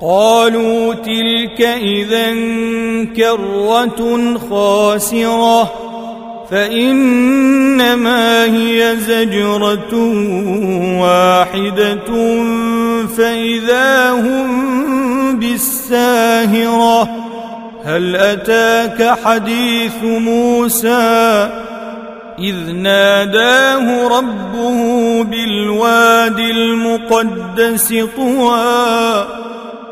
قالوا تلك اذا كرة خاسرة فإنما هي زجرة واحدة فإذا هم بالساهرة. هل أتاك حديث موسى؟ إذ ناداه ربه بالواد المقدس طوى.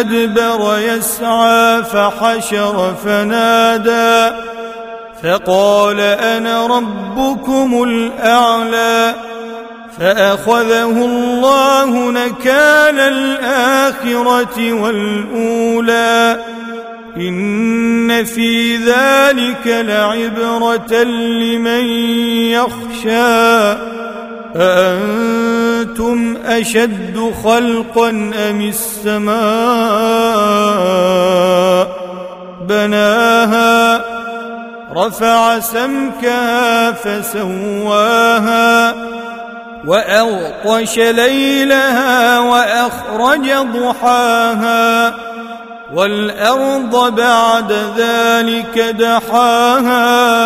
أدبر يسعى فحشر فنادى فقال أنا ربكم الأعلى فأخذه الله نكال الآخرة والأولى إن في ذلك لعبرة لمن يخشى أأنتم أشد خلقا أم السماء بناها رفع سمكها فسواها وأغطش ليلها وأخرج ضحاها والأرض بعد ذلك دحاها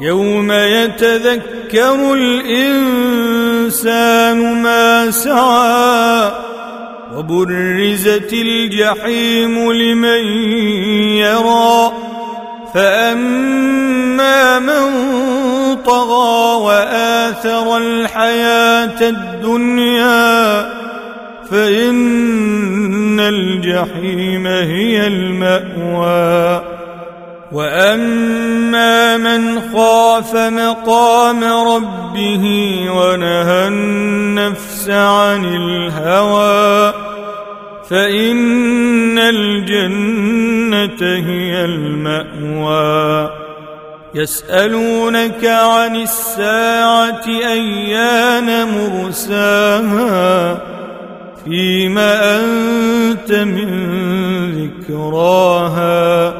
يوم يتذكر الإنسان ما سعى وبرزت الجحيم لمن يرى فأما من طغى وآثر الحياة الدنيا فإن الجحيم هي المأوى وأما من خاف مقام ربه ونهى النفس عن الهوى فإن الجنة هي المأوى. يسألونك عن الساعة أيان مرساها؟ فيم أنت من ذكراها.